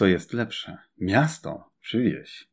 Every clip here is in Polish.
Co jest lepsze? Miasto czy wieś?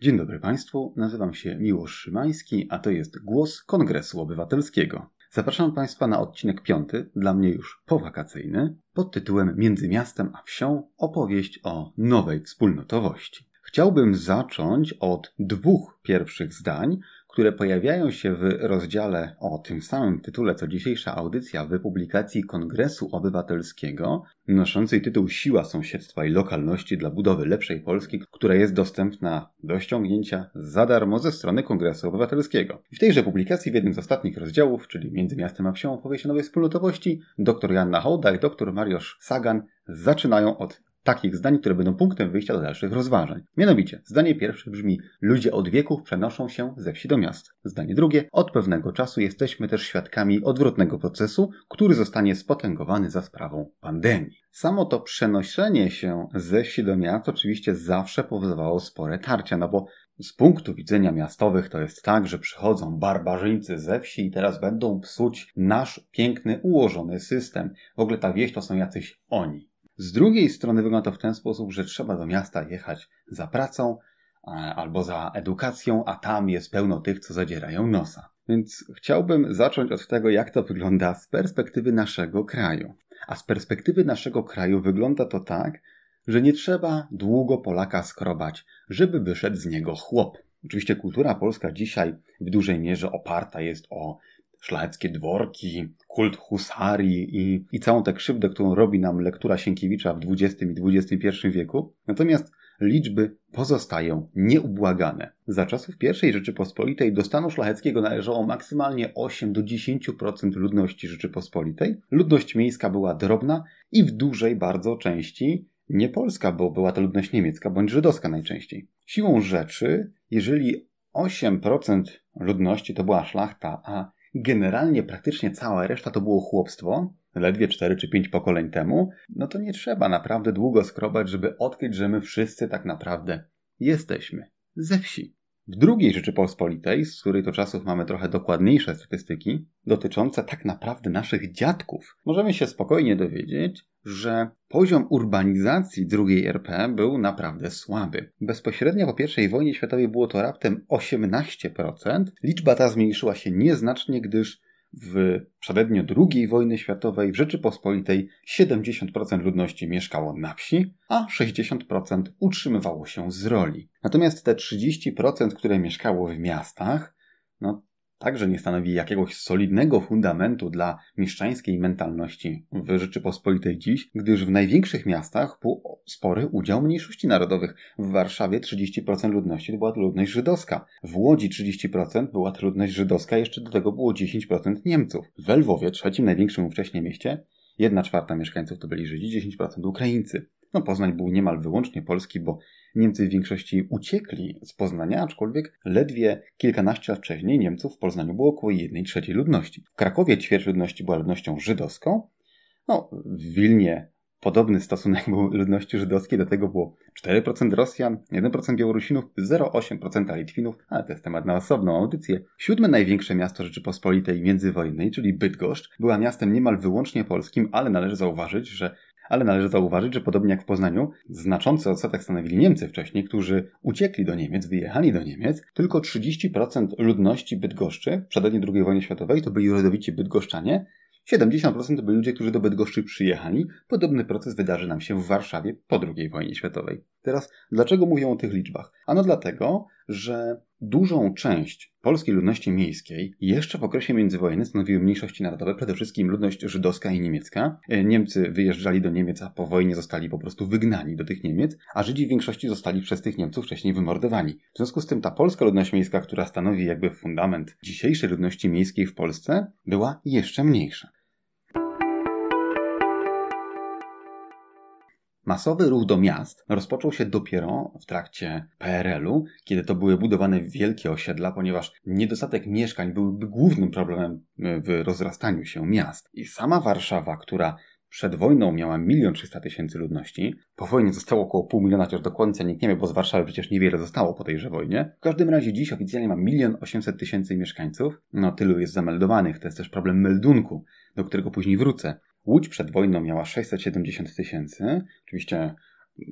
Dzień dobry Państwu, nazywam się Miłosz Szymański, a to jest głos Kongresu Obywatelskiego. Zapraszam Państwa na odcinek piąty, dla mnie już powakacyjny, pod tytułem Między miastem a wsią opowieść o nowej wspólnotowości. Chciałbym zacząć od dwóch pierwszych zdań, które pojawiają się w rozdziale o tym samym tytule co dzisiejsza audycja w publikacji Kongresu Obywatelskiego, noszącej tytuł Siła sąsiedztwa i lokalności dla budowy lepszej Polski, która jest dostępna do ściągnięcia za darmo ze strony Kongresu Obywatelskiego. W tejże publikacji w jednym z ostatnich rozdziałów, czyli Między Miastem a Wsią opowieść o nowej wspólnotowości, dr Janna Hołda i dr Mariusz Sagan zaczynają od takich zdań, które będą punktem wyjścia do dalszych rozważań. Mianowicie, zdanie pierwsze brzmi: Ludzie od wieków przenoszą się ze wsi do miast. Zdanie drugie: Od pewnego czasu jesteśmy też świadkami odwrotnego procesu, który zostanie spotęgowany za sprawą pandemii. Samo to przenoszenie się ze wsi do miast oczywiście zawsze powodowało spore tarcia, no bo z punktu widzenia miastowych to jest tak, że przychodzą barbarzyńcy ze wsi i teraz będą psuć nasz piękny, ułożony system. W ogóle ta wieś to są jacyś oni. Z drugiej strony wygląda to w ten sposób, że trzeba do miasta jechać za pracą e, albo za edukacją, a tam jest pełno tych, co zadzierają nosa. Więc chciałbym zacząć od tego, jak to wygląda z perspektywy naszego kraju. A z perspektywy naszego kraju wygląda to tak, że nie trzeba długo Polaka skrobać, żeby wyszedł z niego chłop. Oczywiście kultura polska dzisiaj w dużej mierze oparta jest o szlacheckie dworki, kult husarii i, i całą tę krzywdę, którą robi nam lektura Sienkiewicza w XX i XXI wieku. Natomiast liczby pozostają nieubłagane. Za czasów I Rzeczypospolitej do stanu szlacheckiego należało maksymalnie 8 do 10% ludności Rzeczypospolitej. Ludność miejska była drobna i w dużej bardzo części nie polska, bo była to ludność niemiecka bądź żydowska najczęściej. Siłą rzeczy, jeżeli 8% ludności to była szlachta, a generalnie praktycznie cała reszta to było chłopstwo, ledwie 4 czy 5 pokoleń temu, no to nie trzeba naprawdę długo skrobać, żeby odkryć, że my wszyscy tak naprawdę jesteśmy ze wsi. W drugiej Rzeczypospolitej, z której to czasów mamy trochę dokładniejsze statystyki, dotyczące tak naprawdę naszych dziadków, możemy się spokojnie dowiedzieć, że poziom urbanizacji II RP był naprawdę słaby. Bezpośrednio po I wojnie światowej było to raptem 18%. Liczba ta zmniejszyła się nieznacznie, gdyż w przededniu II wojny światowej w Rzeczypospolitej 70% ludności mieszkało na wsi, a 60% utrzymywało się z roli. Natomiast te 30%, które mieszkało w miastach, no także nie stanowi jakiegoś solidnego fundamentu dla mieszczańskiej mentalności w Rzeczypospolitej dziś, gdyż w największych miastach był spory udział mniejszości narodowych. W Warszawie 30% ludności to była ludność żydowska. W Łodzi 30% była ludność żydowska, jeszcze do tego było 10% Niemców. W Lwowie, trzecim największym ówcześnie mieście, 1 czwarta mieszkańców to byli Żydzi, 10% Ukraińcy. No Poznań był niemal wyłącznie polski, bo Niemcy w większości uciekli z Poznania, aczkolwiek ledwie kilkanaście lat wcześniej Niemców w Poznaniu było około 1 trzeciej ludności. W Krakowie ćwierć ludności była ludnością żydowską, no, w Wilnie podobny stosunek był ludności żydowskiej, do tego było 4% Rosjan, 1% Białorusinów, 0,8% Litwinów, ale to jest temat na osobną audycję. Siódme największe miasto Rzeczypospolitej międzywojennej, czyli Bydgoszcz, była miastem niemal wyłącznie polskim, ale należy zauważyć, że ale należy zauważyć, że podobnie jak w Poznaniu, znaczący odsetek stanowili Niemcy wcześniej, którzy uciekli do Niemiec, wyjechali do Niemiec. Tylko 30% ludności Bydgoszczy w przededniu II wojny światowej to byli rodowici bydgoszczanie, 70% to byli ludzie, którzy do Bydgoszczy przyjechali. Podobny proces wydarzy nam się w Warszawie po II wojnie światowej. Teraz, dlaczego mówię o tych liczbach? Ano dlatego, że dużą część polskiej ludności miejskiej jeszcze w okresie międzywojennym stanowiły mniejszości narodowe, przede wszystkim ludność żydowska i niemiecka. E, Niemcy wyjeżdżali do Niemiec, a po wojnie zostali po prostu wygnani do tych Niemiec, a Żydzi w większości zostali przez tych Niemców wcześniej wymordowani. W związku z tym ta polska ludność miejska, która stanowi jakby fundament dzisiejszej ludności miejskiej w Polsce, była jeszcze mniejsza. Masowy ruch do miast rozpoczął się dopiero w trakcie PRL-u, kiedy to były budowane wielkie osiedla, ponieważ niedostatek mieszkań byłby głównym problemem w rozrastaniu się miast. I sama Warszawa, która przed wojną miała 1 300 tysięcy ludności. Po wojnie zostało około pół miliona, chociaż do końca nikt nie wie, bo z Warszawy przecież niewiele zostało po tejże wojnie. W każdym razie dziś oficjalnie ma 1 800 tysięcy mieszkańców. No tylu jest zameldowanych, to jest też problem meldunku, do którego później wrócę. Łódź przed wojną miała 670 tysięcy. Oczywiście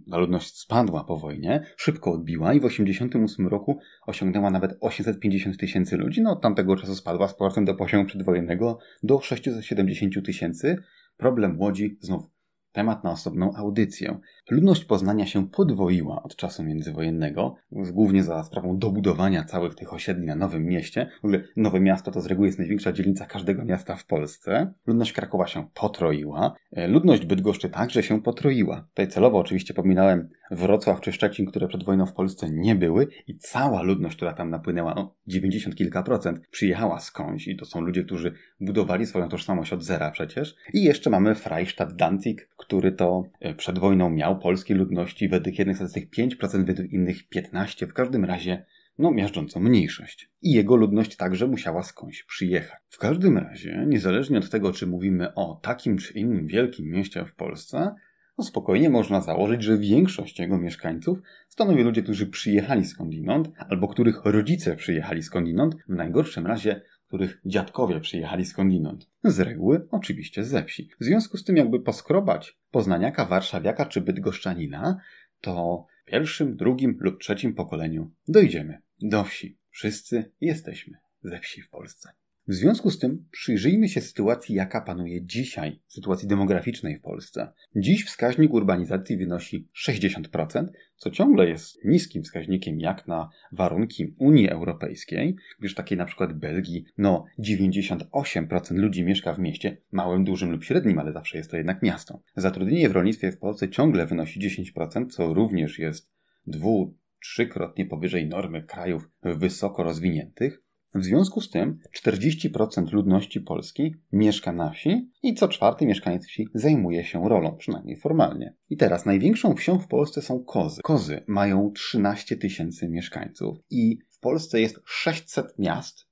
ludność spadła po wojnie, szybko odbiła i w 1988 roku osiągnęła nawet 850 tysięcy ludzi. No od tamtego czasu spadła z powrotem do poziomu przedwojennego do 670 tysięcy. Problem Łodzi znów temat na osobną audycję. Ludność Poznania się podwoiła od czasu międzywojennego, głównie za sprawą dobudowania całych tych osiedli na Nowym Mieście. W ogóle Nowe Miasto to z reguły jest największa dzielnica każdego miasta w Polsce. Ludność Krakowa się potroiła. E, ludność Bydgoszczy także się potroiła. Tutaj celowo oczywiście pominąłem Wrocław czy Szczecin, które przed wojną w Polsce nie były i cała ludność, która tam napłynęła, no 90 kilka procent, przyjechała skądś i to są ludzie, którzy budowali swoją tożsamość od zera przecież. I jeszcze mamy Freistadt Danzig, który to e, przed wojną miał polskiej ludności według jednych statystyk 5%, według innych 15%, w każdym razie no miażdżącą mniejszość. I jego ludność także musiała skądś przyjechać. W każdym razie, niezależnie od tego, czy mówimy o takim czy innym wielkim mieście w Polsce, no spokojnie można założyć, że większość jego mieszkańców stanowi ludzie, którzy przyjechali skądinąd, albo których rodzice przyjechali skądinąd, w najgorszym razie których dziadkowie przyjechali skądinąd. Z reguły oczywiście ze wsi. W związku z tym, jakby poskrobać poznaniaka, warszawiaka czy bydgoszczanina, to w pierwszym, drugim lub trzecim pokoleniu dojdziemy do wsi. Wszyscy jesteśmy ze wsi w Polsce. W związku z tym przyjrzyjmy się sytuacji, jaka panuje dzisiaj, sytuacji demograficznej w Polsce. Dziś wskaźnik urbanizacji wynosi 60%, co ciągle jest niskim wskaźnikiem jak na warunki Unii Europejskiej, gdyż takiej na przykład Belgii, no 98% ludzi mieszka w mieście, małym, dużym lub średnim, ale zawsze jest to jednak miasto. Zatrudnienie w rolnictwie w Polsce ciągle wynosi 10%, co również jest dwu, trzykrotnie powyżej normy krajów wysoko rozwiniętych. W związku z tym 40% ludności Polski mieszka na wsi i co czwarty mieszkaniec wsi zajmuje się rolą, przynajmniej formalnie. I teraz największą wsią w Polsce są kozy. Kozy mają 13 tysięcy mieszkańców i w Polsce jest 600 miast,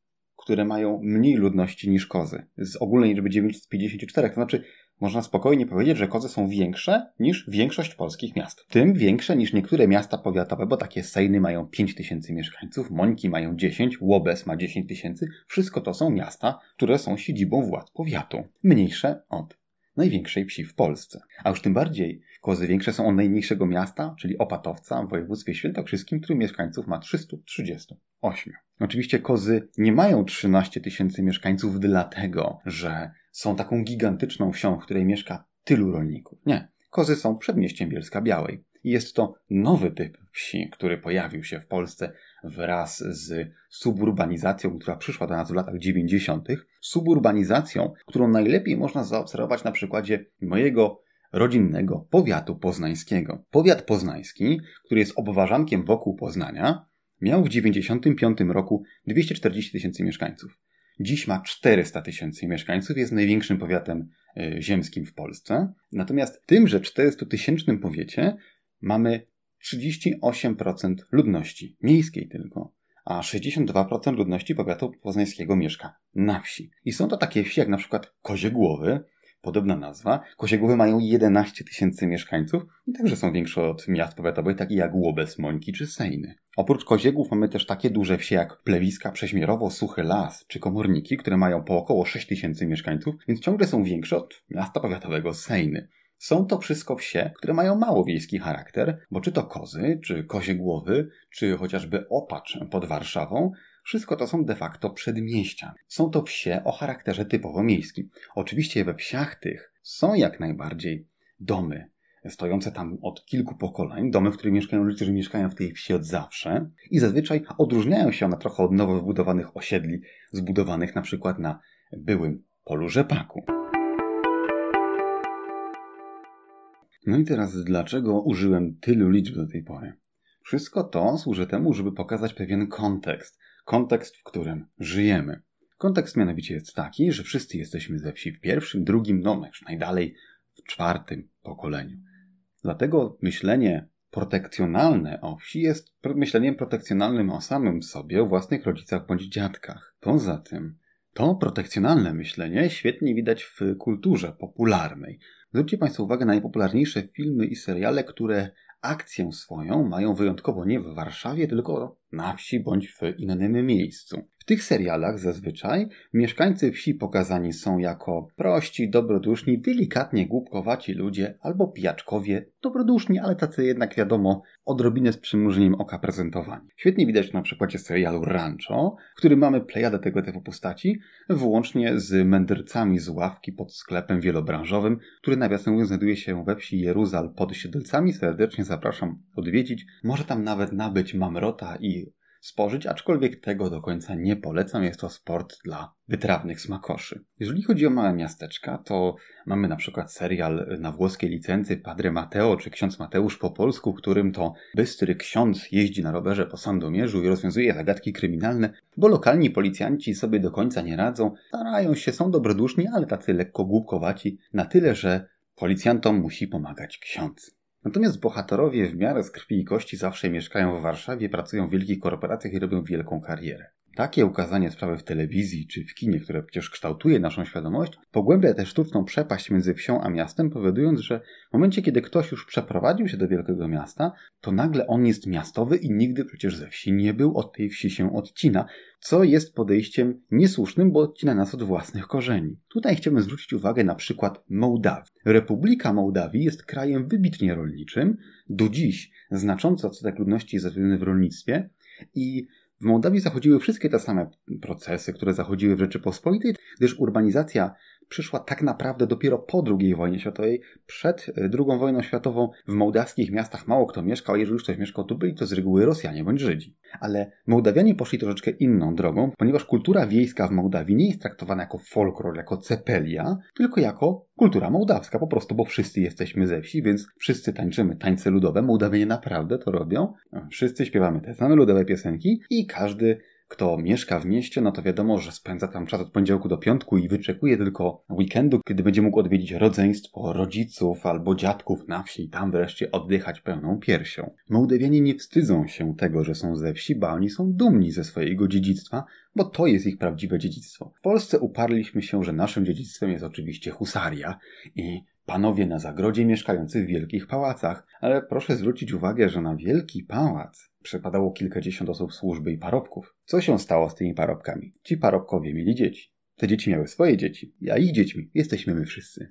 które mają mniej ludności niż kozy. Z ogólnej liczby 954, to znaczy można spokojnie powiedzieć, że kozy są większe niż większość polskich miast. Tym większe niż niektóre miasta powiatowe, bo takie Sejny mają 5 tysięcy mieszkańców, Mońki mają 10, Łobez ma 10 tysięcy. Wszystko to są miasta, które są siedzibą władz powiatu. Mniejsze od największej wsi w Polsce. A już tym bardziej kozy większe są od najmniejszego miasta, czyli Opatowca w województwie świętokrzyskim, który mieszkańców ma 338. Oczywiście kozy nie mają 13 tysięcy mieszkańców dlatego, że są taką gigantyczną wsią, w której mieszka tylu rolników. Nie. Kozy są przedmieściem Bielska Białej. Jest to nowy typ wsi, który pojawił się w Polsce wraz z suburbanizacją, która przyszła do nas w latach 90. Suburbanizacją, którą najlepiej można zaobserwować na przykładzie mojego rodzinnego powiatu poznańskiego. Powiat poznański, który jest obwarzankiem wokół Poznania, miał w 95 roku 240 tysięcy mieszkańców. Dziś ma 400 tysięcy mieszkańców, jest największym powiatem e, ziemskim w Polsce. Natomiast w tymże 400 tysięcznym powiecie mamy 38% ludności miejskiej tylko, a 62% ludności powiatu poznańskiego mieszka na wsi. I są to takie wsi jak na przykład Kozie Głowy, podobna nazwa. Kosiegłowy mają 11 tysięcy mieszkańców i także są większe od miast powiatowych, takich jak Łobez, Mońki czy Sejny. Oprócz Koziegłów mamy też takie duże wsie jak Plewiska, Prześmierowo, Suchy Las czy Komorniki, które mają po około 6 tysięcy mieszkańców, więc ciągle są większe od miasta powiatowego Sejny. Są to wszystko wsie, które mają mało wiejski charakter, bo czy to kozy, czy kozie głowy, czy chociażby opacz pod Warszawą, wszystko to są de facto przedmieścia. Są to wsie o charakterze typowo miejskim. Oczywiście we wsiach tych są jak najbardziej domy, stojące tam od kilku pokoleń, domy, w których mieszkają ludzie, którzy mieszkają w tej wsi od zawsze i zazwyczaj odróżniają się one trochę od nowo wybudowanych osiedli, zbudowanych na przykład na byłym polu rzepaku. No i teraz dlaczego użyłem tylu liczb do tej pory? Wszystko to służy temu, żeby pokazać pewien kontekst, kontekst, w którym żyjemy. Kontekst mianowicie jest taki, że wszyscy jesteśmy ze wsi w pierwszym, drugim, no najdalej w czwartym pokoleniu. Dlatego myślenie protekcjonalne o wsi jest myśleniem protekcjonalnym o samym sobie, o własnych rodzicach bądź dziadkach. Poza tym, To protekcjonalne myślenie świetnie widać w kulturze popularnej. Zwróćcie Państwo uwagę na najpopularniejsze filmy i seriale, które akcję swoją mają wyjątkowo nie w Warszawie, tylko na wsi bądź w innym miejscu. W tych serialach zazwyczaj mieszkańcy wsi pokazani są jako prości, dobroduszni, delikatnie głupkowaci ludzie albo pijaczkowie, dobroduszni, ale tacy jednak wiadomo, odrobinę z przymrużeniem oka prezentowani. Świetnie widać na przykładzie serialu Rancho, w którym mamy plejadę tego typu postaci, włącznie z mędrcami z ławki pod sklepem wielobranżowym, który nawiasem mówiąc znajduje się we wsi Jeruzal pod Siedlcami. Serdecznie zapraszam odwiedzić. Może tam nawet nabyć mamrota i spożyć, aczkolwiek tego do końca nie polecam. Jest to sport dla wytrawnych smakoszy. Jeżeli chodzi o małe miasteczka, to mamy na przykład serial na włoskiej licencji Padre Mateo czy Ksiądz Mateusz po polsku, którym to bystry ksiądz jeździ na rowerze po Sandomierzu i rozwiązuje zagadki kryminalne, bo lokalni policjanci sobie do końca nie radzą, starają się, są dobroduszni, ale tacy lekko głupkowaci, na tyle, że policjantom musi pomagać ksiądz. Natomiast bohaterowie w miarę z krwi i kości zawsze mieszkają w Warszawie, pracują w wielkich korporacjach i robią wielką karierę. Takie ukazanie sprawy w telewizji czy w kinie, które przecież kształtuje naszą świadomość, pogłębia tę sztuczną przepaść między wsią a miastem, powodując, że w momencie, kiedy ktoś już przeprowadził się do wielkiego miasta, to nagle on jest miastowy i nigdy przecież ze wsi nie był, od tej wsi się odcina, co jest podejściem niesłusznym, bo odcina nas od własnych korzeni. Tutaj chciałbym zwrócić uwagę na przykład Mołdawii. Republika Mołdawii jest krajem wybitnie rolniczym, do dziś znaczący odsetek ludności jest zatrudniony w rolnictwie i w Mołdawii zachodziły wszystkie te same procesy, które zachodziły w Rzeczypospolitej, gdyż urbanizacja przyszła tak naprawdę dopiero po II wojnie światowej. Przed II wojną światową w mołdawskich miastach mało kto mieszkał, jeżeli już ktoś mieszkał, to byli to z reguły Rosjanie bądź Żydzi. Ale Mołdawianie poszli troszeczkę inną drogą, ponieważ kultura wiejska w Mołdawii nie jest traktowana jako folklor, jako cepelia, tylko jako kultura mołdawska, po prostu, bo wszyscy jesteśmy ze wsi, więc wszyscy tańczymy tańce ludowe. Mołdawianie naprawdę to robią. Wszyscy śpiewamy te same ludowe piosenki i każdy kto mieszka w mieście, no to wiadomo, że spędza tam czas od poniedziałku do piątku i wyczekuje tylko weekendu, kiedy będzie mógł odwiedzić rodzeństwo, rodziców albo dziadków na wsi i tam wreszcie oddychać pełną piersią. Mołdawianie nie wstydzą się tego, że są ze wsi, bo oni są dumni ze swojego dziedzictwa, bo to jest ich prawdziwe dziedzictwo. W Polsce uparliśmy się, że naszym dziedzictwem jest oczywiście husaria i panowie na zagrodzie mieszkający w wielkich pałacach, ale proszę zwrócić uwagę, że na wielki pałac przepadało kilkadziesiąt osób służby i parobków. Co się stało z tymi parobkami? Ci parobkowie mieli dzieci. Te dzieci miały swoje dzieci, a ich dziećmi jesteśmy my wszyscy.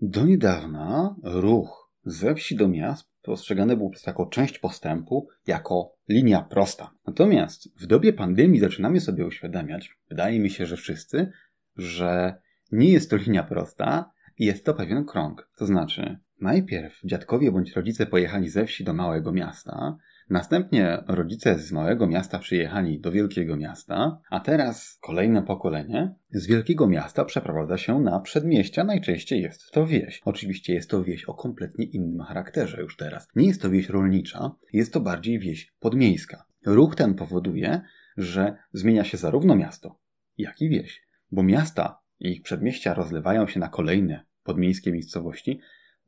Do niedawna ruch ze wsi do miast postrzegany był jako część postępu, jako linia prosta. Natomiast w dobie pandemii zaczynamy sobie uświadamiać, wydaje mi się, że wszyscy, że nie jest to linia prosta, jest to pewien krąg. To znaczy, najpierw dziadkowie bądź rodzice pojechali ze wsi do małego miasta, następnie rodzice z małego miasta przyjechali do wielkiego miasta, a teraz kolejne pokolenie z wielkiego miasta przeprowadza się na przedmieścia. Najczęściej jest to wieś. Oczywiście jest to wieś o kompletnie innym charakterze już teraz. Nie jest to wieś rolnicza, jest to bardziej wieś podmiejska. Ruch ten powoduje, że zmienia się zarówno miasto, jak i wieś bo miasta i ich przedmieścia rozlewają się na kolejne podmiejskie miejscowości.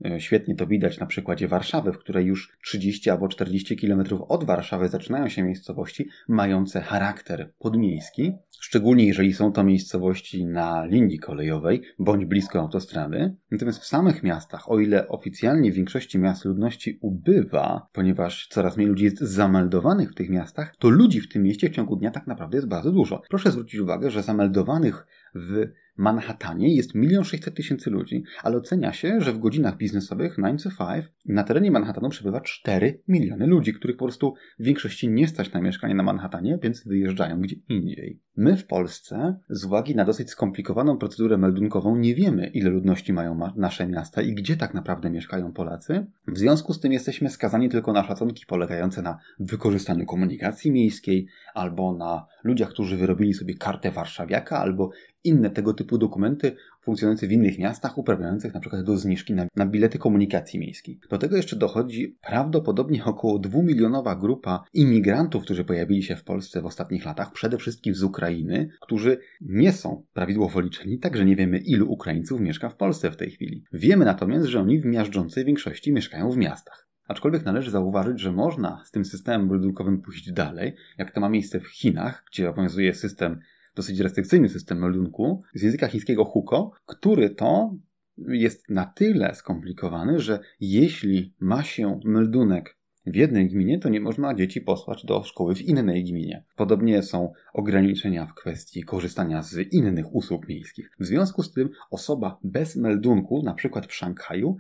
E, świetnie to widać na przykładzie Warszawy, w której już 30 albo 40 km od Warszawy zaczynają się miejscowości mające charakter podmiejski, szczególnie jeżeli są to miejscowości na linii kolejowej bądź blisko autostrady. Natomiast w samych miastach, o ile oficjalnie w większości miast ludności ubywa, ponieważ coraz mniej ludzi jest zameldowanych w tych miastach, to ludzi w tym mieście w ciągu dnia tak naprawdę jest bardzo dużo. Proszę zwrócić uwagę, że zameldowanych w Manhattanie jest 1 600 tysięcy ludzi, ale ocenia się, że w godzinach biznesowych 9 to 5 na terenie Manhattanu przebywa 4 miliony ludzi, których po prostu w większości nie stać na mieszkanie na Manhattanie, więc wyjeżdżają gdzie indziej. My w Polsce, z uwagi na dosyć skomplikowaną procedurę meldunkową, nie wiemy, ile ludności mają ma nasze miasta i gdzie tak naprawdę mieszkają Polacy. W związku z tym jesteśmy skazani tylko na szacunki polegające na wykorzystaniu komunikacji miejskiej albo na ludziach, którzy wyrobili sobie kartę warszawiaka albo inne tego typu dokumenty funkcjonujące w innych miastach, uprawniających na przykład do zniżki na, na bilety komunikacji miejskiej. Do tego jeszcze dochodzi prawdopodobnie około dwumilionowa grupa imigrantów, którzy pojawili się w Polsce w ostatnich latach, przede wszystkim z Ukrainy, którzy nie są prawidłowo liczeni, także nie wiemy ilu Ukraińców mieszka w Polsce w tej chwili. Wiemy natomiast, że oni w miażdżącej większości mieszkają w miastach. Aczkolwiek należy zauważyć, że można z tym systemem meldunkowym pójść dalej, jak to ma miejsce w Chinach, gdzie obowiązuje system, dosyć restrykcyjny system meldunku z języka chińskiego huko, który to jest na tyle skomplikowany, że jeśli ma się meldunek w jednej gminie, to nie można dzieci posłać do szkoły w innej gminie. Podobnie są ograniczenia w kwestii korzystania z innych usług miejskich. W związku z tym osoba bez meldunku, na przykład w Szanghaju,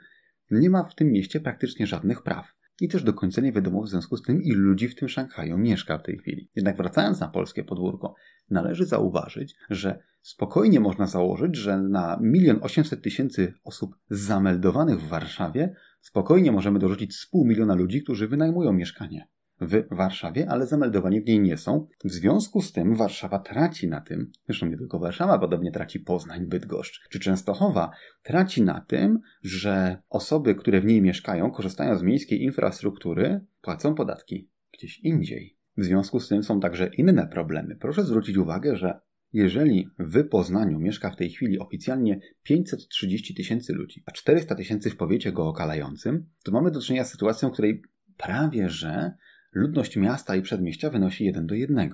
nie ma w tym mieście praktycznie żadnych praw. I też do końca nie wiadomo w związku z tym, ilu ludzi w tym Szanghaju mieszka w tej chwili. Jednak wracając na polskie podwórko, należy zauważyć, że spokojnie można założyć, że na 1 800 tysięcy osób zameldowanych w Warszawie spokojnie możemy dorzucić z pół miliona ludzi, którzy wynajmują mieszkanie w Warszawie, ale zameldowani w niej nie są. W związku z tym Warszawa traci na tym, zresztą nie tylko Warszawa, podobnie traci Poznań, Bydgoszcz czy Częstochowa, traci na tym, że osoby, które w niej mieszkają, korzystają z miejskiej infrastruktury, płacą podatki gdzieś indziej. W związku z tym są także inne problemy. Proszę zwrócić uwagę, że jeżeli w Poznaniu mieszka w tej chwili oficjalnie 530 tysięcy ludzi, a 400 tysięcy w powiecie go okalającym, to mamy do czynienia z sytuacją, w której prawie że ludność miasta i przedmieścia wynosi 1 do 1.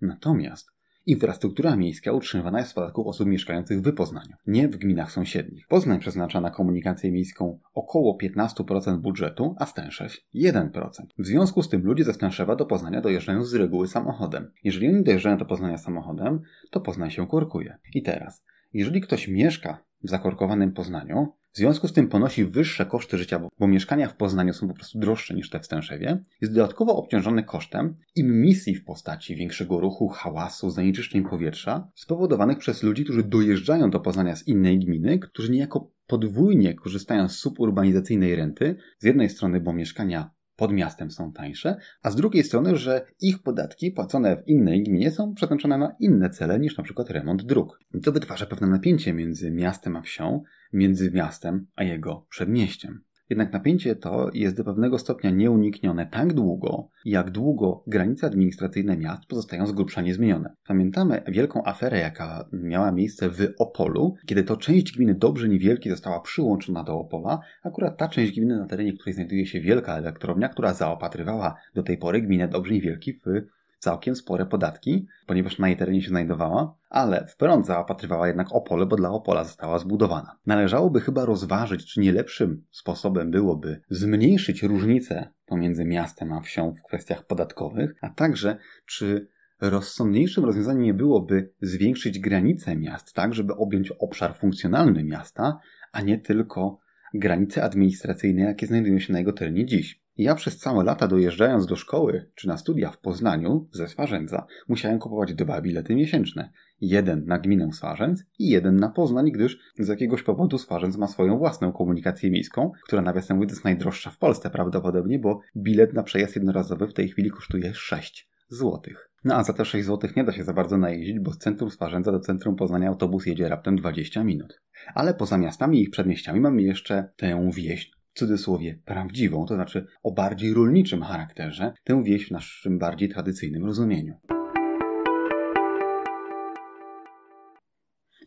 Natomiast infrastruktura miejska utrzymywana jest z podatków osób mieszkających w Poznaniu, nie w gminach sąsiednich. Poznań przeznacza na komunikację miejską około 15% budżetu, a Stęszew 1%. W związku z tym ludzie ze Stęszewa do Poznania dojeżdżają z reguły samochodem. Jeżeli oni dojeżdżają do Poznania samochodem, to Poznań się korkuje. I teraz, jeżeli ktoś mieszka w zakorkowanym Poznaniu, w związku z tym ponosi wyższe koszty życia, bo, mieszkania w Poznaniu są po prostu droższe niż te w Stęszewie, jest dodatkowo obciążony kosztem emisji w postaci większego ruchu, hałasu, zanieczyszczeń powietrza spowodowanych przez ludzi, którzy dojeżdżają do Poznania z innej gminy, którzy niejako podwójnie korzystają z suburbanizacyjnej renty, z jednej strony, bo mieszkania pod miastem są tańsze, a z drugiej strony, że ich podatki płacone w innej gminie są przeznaczone na inne cele niż na przykład remont dróg. I to wytwarza pewne napięcie między miastem a wsią, między miastem a jego przedmieściem. Jednak napięcie to jest do pewnego stopnia nieuniknione tak długo, jak długo granice administracyjne miast pozostają z grubsza niezmienione. Pamiętamy wielką aferę, jaka miała miejsce w Opolu, kiedy to część gminy Dobrze Niewielki została przyłączona do Opola, akurat ta część gminy, na terenie której znajduje się wielka elektrownia, która zaopatrywała do tej pory gminę Dobrze Niewielki w całkiem spore podatki, ponieważ na jej terenie się znajdowała, ale w prąd zaopatrywała jednak Opole, bo dla Opola została zbudowana. Należałoby chyba rozważyć, czy nie lepszym sposobem byłoby zmniejszyć różnice pomiędzy miastem a wsią w kwestiach podatkowych, a także czy rozsądniejszym rozwiązaniem nie byłoby zwiększyć granice miast, tak żeby objąć obszar funkcjonalny miasta, a nie tylko granice administracyjne, jakie znajdują się na jego terenie dziś. Ja przez całe lata dojeżdżając do szkoły czy na studia w Poznaniu ze Swarzędza musiałem kupować dwa bilety miesięczne. Jeden na gminę Swarzędz i jeden na Poznań, gdyż z jakiegoś powodu Swarzędz ma swoją własną komunikację miejską, która nawiasem mówiąc jest najdroższa w Polsce prawdopodobnie, bo bilet na przejazd jednorazowy w tej chwili kosztuje 6 złotych. No a za te 6 zł nie da się za bardzo najeździć, bo z centrum Swarzędza do centrum Poznania autobus jedzie raptem 20 minut. Ale poza miastami i ich przedmieściami mamy jeszcze tę wieś, w cudzysłowie prawdziwą, to znaczy o bardziej rolniczym charakterze, tę wieś w naszym bardziej tradycyjnym rozumieniu.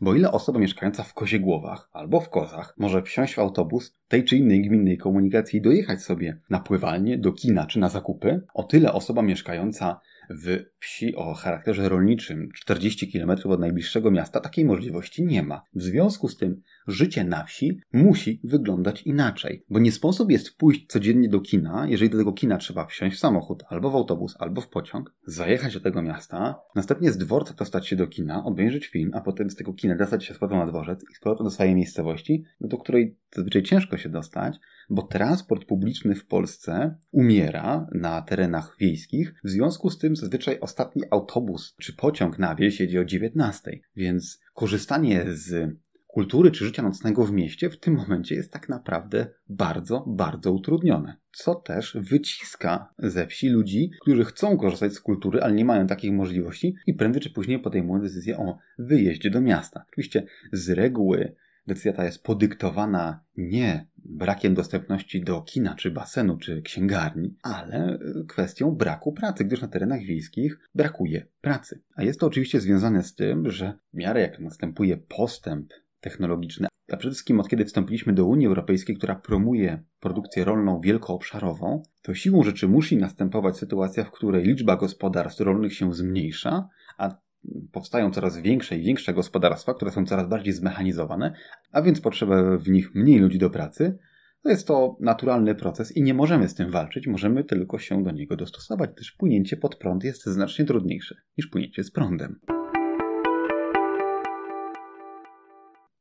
Bo ile osoba mieszkająca w Koziegłowach albo w Kozach może wsiąść w autobus tej czy innej gminnej komunikacji i dojechać sobie na pływalnię, do kina czy na zakupy, o tyle osoba mieszkająca w wsi o charakterze rolniczym 40 km od najbliższego miasta takiej możliwości nie ma. W związku z tym życie na wsi musi wyglądać inaczej, bo nie sposób jest pójść codziennie do kina, jeżeli do tego kina trzeba wsiąść w samochód, albo w autobus, albo w pociąg, zajechać do tego miasta, następnie z dworca dostać się do kina, obejrzeć film, a potem z tego kina dostać się z powrotem na dworzec i z powrotem do swojej miejscowości, do której zazwyczaj ciężko się dostać, bo transport publiczny w Polsce umiera na terenach wiejskich, w związku z tym zazwyczaj ostatni autobus czy pociąg na wieś jedzie o 19, więc korzystanie z kultury czy życia nocnego w mieście w tym momencie jest tak naprawdę bardzo, bardzo utrudnione. Co też wyciska ze wsi ludzi, którzy chcą korzystać z kultury, ale nie mają takich możliwości i prędzej czy później podejmują decyzję o wyjeździe do miasta. Oczywiście z reguły decyzja ta jest podyktowana nie brakiem dostępności do kina, czy basenu, czy księgarni, ale kwestią braku pracy, gdyż na terenach wiejskich brakuje pracy. A jest to oczywiście związane z tym, że w miarę jak następuje postęp technologiczny, a przede wszystkim od kiedy wstąpiliśmy do Unii Europejskiej, która promuje produkcję rolną wielkoobszarową, to siłą rzeczy musi następować sytuacja, w której liczba gospodarstw rolnych się zmniejsza, a powstają coraz większe i większe gospodarstwa, które są coraz bardziej zmechanizowane, a więc potrzeba w nich mniej ludzi do pracy. To jest to naturalny proces i nie możemy z tym walczyć, możemy tylko się do niego dostosować, gdyż płynięcie pod prąd jest znacznie trudniejsze niż płynięcie z prądem.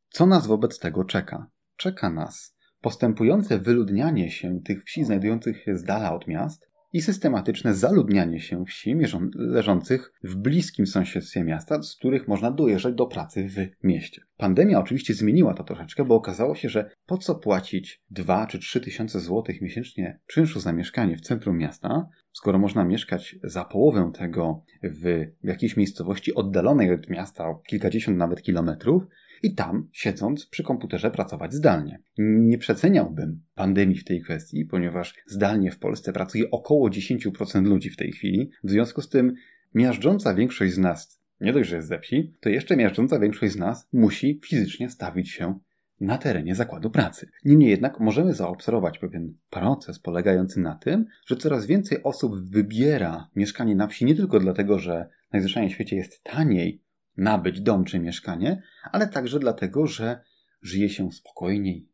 Co nas wobec tego czeka? Czeka nas postępujące wyludnianie się tych wsi znajdujących się z dala od miast i systematyczne zaludnianie się wsi leżących w bliskim sąsiedztwie miasta, z których można dojeżdżać do pracy w mieście. Pandemia oczywiście zmieniła to troszeczkę, bo okazało się, że po co płacić 2 czy 3 tysiące złotych miesięcznie czynszu za mieszkanie w centrum miasta, skoro można mieszkać za połowę tego w jakiejś miejscowości oddalonej od miasta o kilkadziesiąt nawet kilometrów i tam, siedząc przy komputerze, pracować zdalnie. Nie przeceniałbym pandemii w tej kwestii, ponieważ zdalnie w Polsce pracuje około 10% ludzi w tej chwili. W związku z tym miażdżąca większość z nas, nie dość, że jest ze wsi, to jeszcze miażdżąca większość z nas musi fizycznie stawić się na terenie zakładu pracy. Niemniej jednak możemy zaobserwować pewien proces polegający na tym, że coraz więcej osób wybiera mieszkanie na wsi nie tylko dlatego, że najzwyczajniej w świecie jest taniej nabyć dom czy mieszkanie, ale także dlatego, że żyje się spokojniej,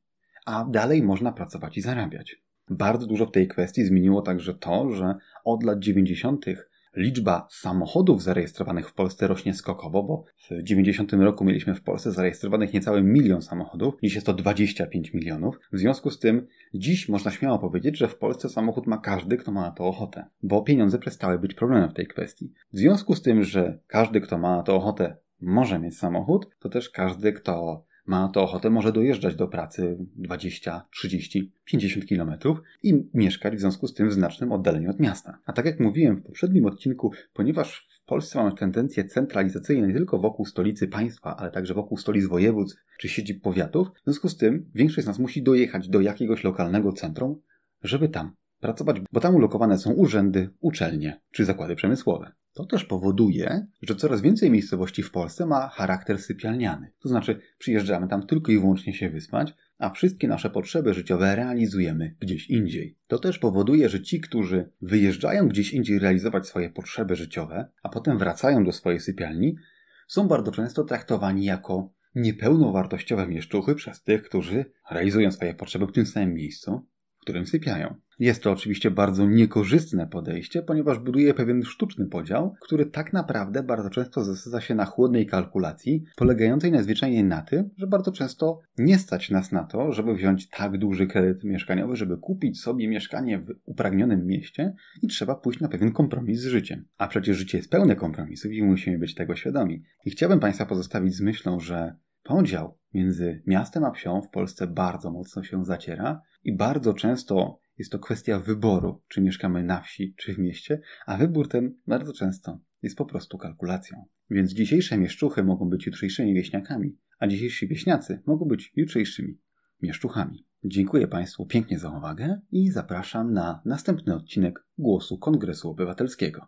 a dalej można pracować i zarabiać. Bardzo dużo w tej kwestii zmieniło także to, że od lat 90 liczba samochodów zarejestrowanych w Polsce rośnie skokowo, bo w 90 roku mieliśmy w Polsce zarejestrowanych niecały milion samochodów, dziś jest to 25 milionów. W związku z tym dziś można śmiało powiedzieć, że w Polsce samochód ma każdy, kto ma na to ochotę, bo pieniądze przestały być problemem w tej kwestii. W związku z tym, że każdy, kto ma na to ochotę, może mieć samochód, to też każdy, kto ma to ochotę, może dojeżdżać do pracy 20, 30, 50 kilometrów i mieszkać w związku z tym w znacznym oddaleniu od miasta. A tak jak mówiłem w poprzednim odcinku, ponieważ w Polsce mamy tendencje centralizacyjne nie tylko wokół stolicy państwa, ale także wokół stolic województw czy siedzib powiatów, w związku z tym większość z nas musi dojechać do jakiegoś lokalnego centrum, żeby tam pracować, bo tam ulokowane są urzędy, uczelnie czy zakłady przemysłowe. To też powoduje, że coraz więcej miejscowości w Polsce ma charakter sypialniany. To znaczy, przyjeżdżamy tam tylko i wyłącznie się wyspać, a wszystkie nasze potrzeby życiowe realizujemy gdzieś indziej. To też powoduje, że ci, którzy wyjeżdżają gdzieś indziej realizować swoje potrzeby życiowe, a potem wracają do swojej sypialni, są bardzo często traktowani jako niepełnowartościowe mieszczuchy przez tych, którzy realizują swoje potrzeby w tym samym miejscu, w którym sypiają. Jest to oczywiście bardzo niekorzystne podejście, ponieważ buduje pewien sztuczny podział, który tak naprawdę bardzo często zasadza się na chłodnej kalkulacji, polegającej najzwyczajniej na tym, że bardzo często nie stać nas na to, żeby wziąć tak duży kredyt mieszkaniowy, żeby kupić sobie mieszkanie w upragnionym mieście i trzeba pójść na pewien kompromis z życiem. A przecież życie jest pełne kompromisów i musimy być tego świadomi. I chciałbym Państwa pozostawić z myślą, że podział między miastem a wsią w Polsce bardzo mocno się zaciera i bardzo często jest to kwestia wyboru, czy mieszkamy na wsi, czy w mieście, a wybór ten bardzo często jest po prostu kalkulacją. Więc dzisiejsze mieszczuchy mogą być jutrzejszymi wieśniakami, a dzisiejsi wieśniacy mogą być jutrzejszymi mieszczuchami. Dziękuję Państwu pięknie za uwagę i zapraszam na następny odcinek Głosu Kongresu Obywatelskiego.